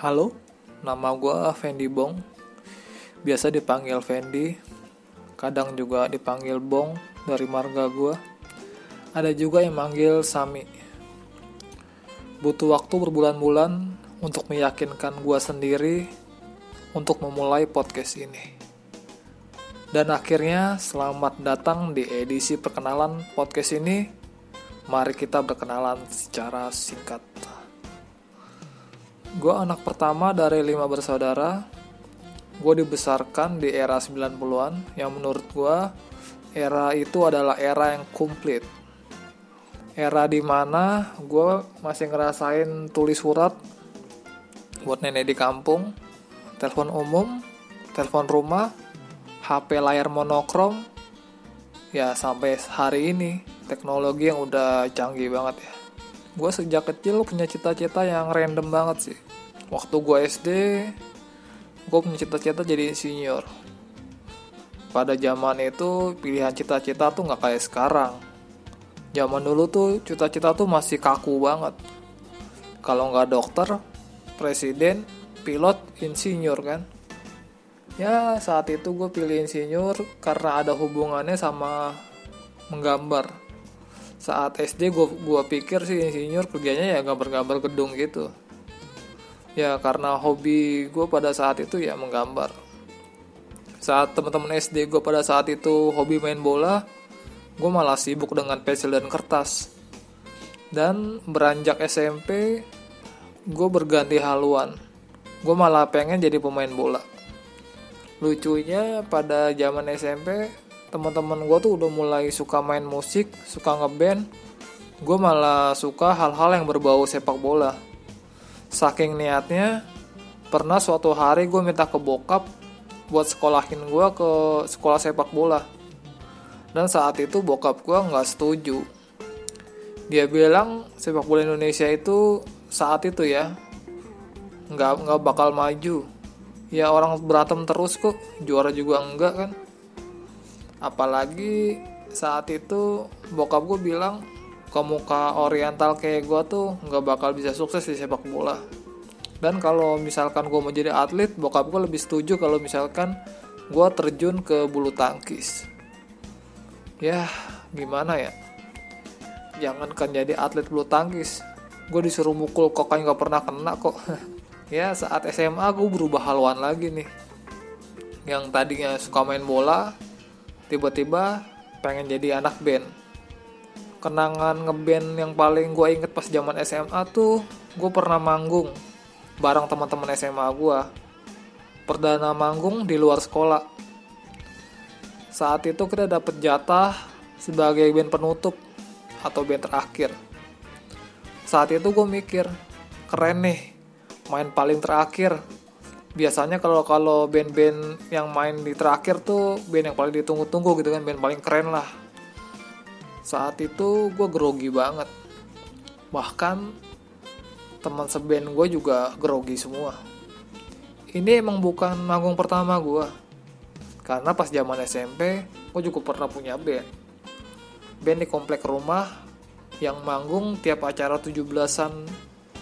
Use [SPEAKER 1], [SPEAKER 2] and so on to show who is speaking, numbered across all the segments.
[SPEAKER 1] Halo, nama gue Fendi Bong. Biasa dipanggil Fendi, kadang juga dipanggil Bong dari marga gue. Ada juga yang manggil Sami. Butuh waktu berbulan-bulan untuk meyakinkan gue sendiri untuk memulai podcast ini. Dan akhirnya selamat datang di edisi perkenalan podcast ini. Mari kita berkenalan secara singkat. Gue anak pertama dari lima bersaudara. Gue dibesarkan di era 90-an yang menurut gue era itu adalah era yang komplit. Era di mana gue masih ngerasain tulis surat buat nenek di kampung, telepon umum, telepon rumah, HP layar monokrom, ya sampai hari ini teknologi yang udah canggih banget ya gue sejak kecil punya cita-cita yang random banget sih. Waktu gue SD gue punya cita-cita jadi insinyur. Pada zaman itu pilihan cita-cita tuh nggak kayak sekarang. Zaman dulu tuh cita-cita tuh masih kaku banget. Kalau nggak dokter presiden pilot insinyur kan? Ya saat itu gue pilih insinyur karena ada hubungannya sama menggambar saat SD gue gua pikir sih insinyur kerjanya ya gambar-gambar gedung gitu. Ya karena hobi gue pada saat itu ya menggambar. Saat teman-teman SD gue pada saat itu hobi main bola gue malah sibuk dengan pensil dan kertas. Dan beranjak SMP gue berganti haluan. Gue malah pengen jadi pemain bola. Lucunya pada zaman SMP teman-teman gue tuh udah mulai suka main musik suka ngeband. Gue malah suka hal-hal yang berbau sepak bola. Saking niatnya pernah suatu hari gue minta ke bokap buat sekolahin gue ke sekolah sepak bola. Dan saat itu bokap gue nggak setuju. Dia bilang sepak bola Indonesia itu saat itu ya nggak nggak bakal maju. Ya orang berantem terus kok juara juga enggak kan apalagi saat itu bokap gue bilang muka oriental kayak gue tuh nggak bakal bisa sukses di sepak bola. Dan kalau misalkan gue mau jadi atlet bokap gue lebih setuju kalau misalkan gue terjun ke bulu tangkis. Ya gimana ya? Jangan kan jadi atlet bulu tangkis gue disuruh mukul kok kan nggak pernah kena kok. Ya saat SMA gue berubah haluan lagi nih. Yang tadinya suka main bola tiba-tiba pengen jadi anak band. Kenangan ngeband yang paling gue inget pas zaman SMA tuh gue pernah manggung bareng teman-teman SMA gue perdana manggung di luar sekolah. Saat itu kita dapet jatah sebagai band penutup atau band terakhir. Saat itu gue mikir keren nih main paling terakhir biasanya kalau kalau band-band yang main di terakhir tuh band yang paling ditunggu-tunggu gitu kan band paling keren lah. Saat itu gue grogi banget. Bahkan teman seband gue juga grogi semua. Ini emang bukan manggung pertama gue karena pas zaman SMP gue juga pernah punya band. Band di komplek rumah yang manggung tiap acara 17-an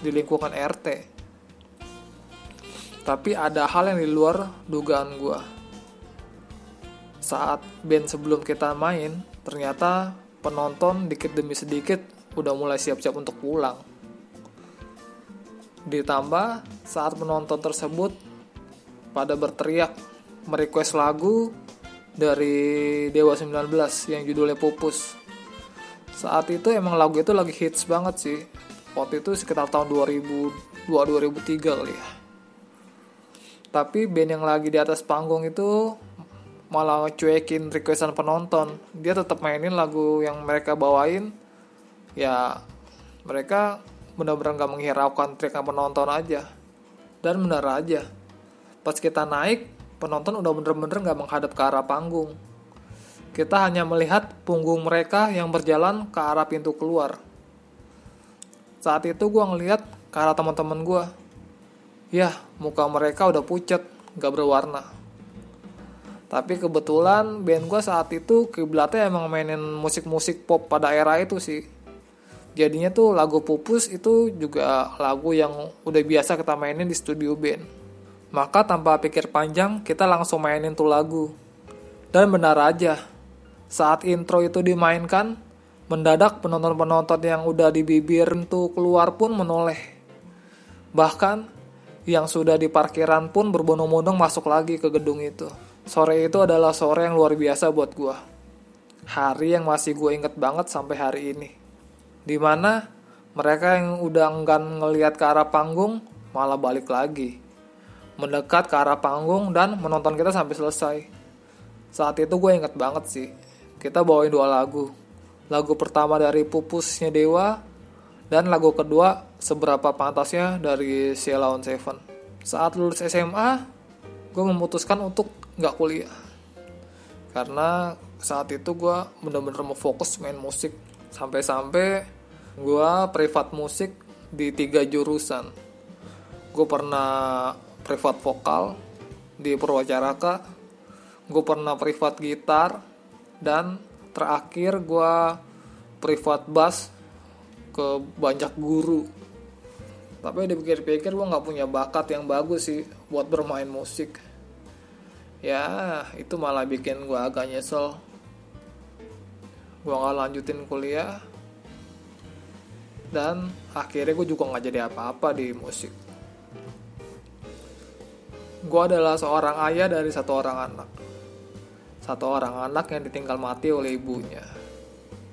[SPEAKER 1] di lingkungan RT tapi ada hal yang di luar dugaan gue saat band sebelum kita main ternyata penonton dikit demi sedikit udah mulai siap-siap untuk pulang. Ditambah saat penonton tersebut pada berteriak merequest lagu dari Dewa 19 yang judulnya Pupus. Saat itu emang lagu itu lagi hits banget sih. Waktu itu sekitar tahun 2002 2003 kali ya tapi band yang lagi di atas panggung itu malah cuekin requestan penonton. Dia tetap mainin lagu yang mereka bawain. Ya mereka benar-benar gak menghiraukan teriakan penonton aja. Dan benar aja. Pas kita naik penonton udah bener-bener gak menghadap ke arah panggung. Kita hanya melihat punggung mereka yang berjalan ke arah pintu keluar. Saat itu gue ngeliat ke arah teman-teman gue ya muka mereka udah pucat gak berwarna. Tapi kebetulan band gue saat itu kiblatnya emang mainin musik-musik pop pada era itu sih. Jadinya tuh lagu pupus itu juga lagu yang udah biasa kita mainin di studio band. Maka tanpa pikir panjang kita langsung mainin tuh lagu. Dan benar aja saat intro itu dimainkan mendadak penonton-penonton yang udah di bibir tuh keluar pun menoleh. Bahkan yang sudah di parkiran pun berbondong-bondong masuk lagi ke gedung itu sore itu adalah sore yang luar biasa buat gua hari yang masih gue inget banget sampai hari ini. Di mana mereka yang udah enggan ngelihat ke arah panggung malah balik lagi. Mendekat ke arah panggung dan menonton kita sampai selesai. Saat itu gue inget banget sih. Kita bawain dua lagu. Lagu pertama dari Pupusnya Dewa dan lagu kedua Seberapa Pantasnya dari Sheila on Seven. Saat lulus SMA, gue memutuskan untuk nggak kuliah. Karena saat itu gue bener-bener mau fokus main musik sampai-sampai gue privat musik di tiga jurusan gue pernah privat vokal di Purwacaraka gue pernah privat gitar dan terakhir gue privat bass ke banyak guru. Tapi dipikir-pikir gue nggak punya bakat yang bagus sih buat bermain musik. Ya itu malah bikin gue agak nyesel. Gue nggak lanjutin kuliah. Dan akhirnya gue juga nggak jadi apa-apa di musik. Gue adalah seorang ayah dari satu orang anak. Satu orang anak yang ditinggal mati oleh ibunya.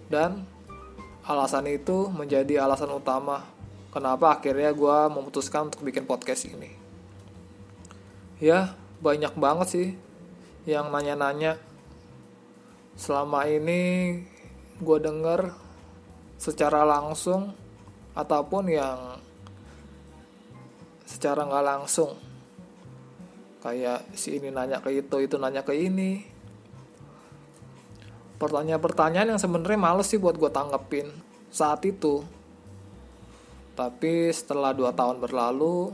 [SPEAKER 1] Dan alasan itu menjadi alasan utama kenapa akhirnya gue memutuskan untuk bikin podcast ini. Ya banyak banget sih yang nanya-nanya. Selama ini gue denger secara langsung ataupun yang secara nggak langsung. Kayak si ini nanya ke itu itu nanya ke ini pertanyaan-pertanyaan yang sebenarnya males sih buat gue tanggepin saat itu. Tapi setelah dua tahun berlalu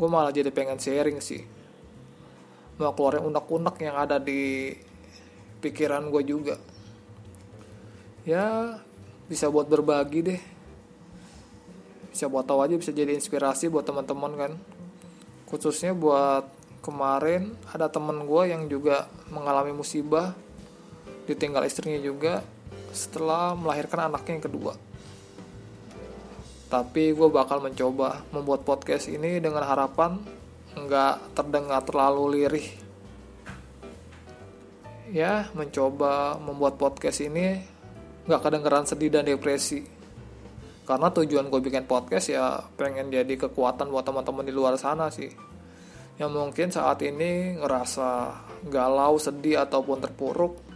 [SPEAKER 1] gue malah jadi pengen sharing sih. Mau keluarin unek-unek yang ada di pikiran gue juga. Ya bisa buat berbagi deh. Bisa buat tahu aja bisa jadi inspirasi buat teman-teman kan. Khususnya buat kemarin ada temen gue yang juga mengalami musibah ditinggal istrinya juga setelah melahirkan anaknya yang kedua. Tapi gue bakal mencoba membuat podcast ini dengan harapan nggak terdengar terlalu lirih. Ya mencoba membuat podcast ini nggak kedengeran sedih dan depresi. Karena tujuan gue bikin podcast ya pengen jadi kekuatan buat teman-teman di luar sana sih. Yang mungkin saat ini ngerasa galau sedih ataupun terpuruk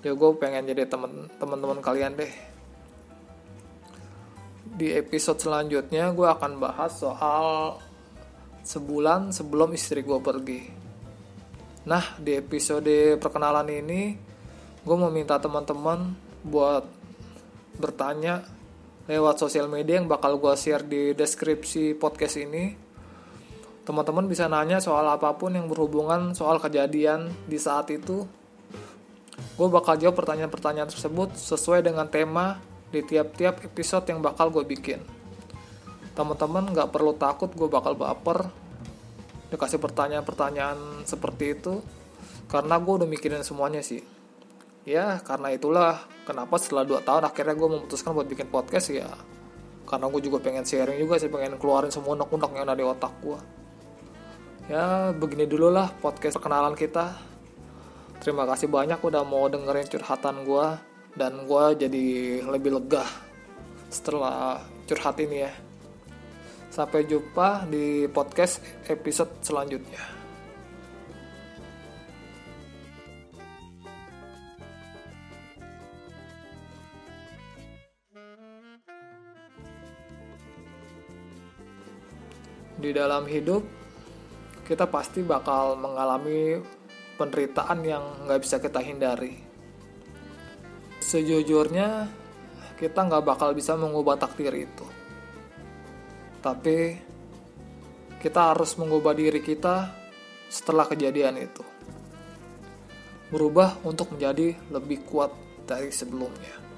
[SPEAKER 1] ya gue pengen jadi temen teman-teman kalian deh di episode selanjutnya gue akan bahas soal sebulan sebelum istri gue pergi nah di episode perkenalan ini gue mau minta teman-teman buat bertanya lewat sosial media yang bakal gue share di deskripsi podcast ini. Teman-teman bisa nanya soal apa pun yang berhubungan soal kejadian di saat itu. Gue bakal jawab pertanyaan-pertanyaan tersebut sesuai dengan tema di tiap-tiap episode yang bakal gue bikin. Teman-teman gak perlu takut gue bakal baper dikasih pertanyaan-pertanyaan seperti itu karena gue udah mikirin semuanya sih. Ya karena itulah kenapa setelah 2 tahun akhirnya gue memutuskan buat bikin podcast ya. Karena gue juga pengen sharing juga sih pengen keluarin semua unek-unek yang ada di otak gue ya begini dulu lah podcast perkenalan kita terima kasih banyak udah mau dengerin curhatan gue dan gue jadi lebih lega setelah curhat ini ya. Sampai jumpa di podcast episode selanjutnya. Di dalam hidup kita pasti bakal mengalami penderitaan yang nggak bisa kita hindari. Sejujurnya kita nggak bakal bisa mengubah takdir itu. Tapi kita harus mengubah diri kita setelah kejadian itu. Berubah untuk menjadi lebih kuat dari sebelumnya.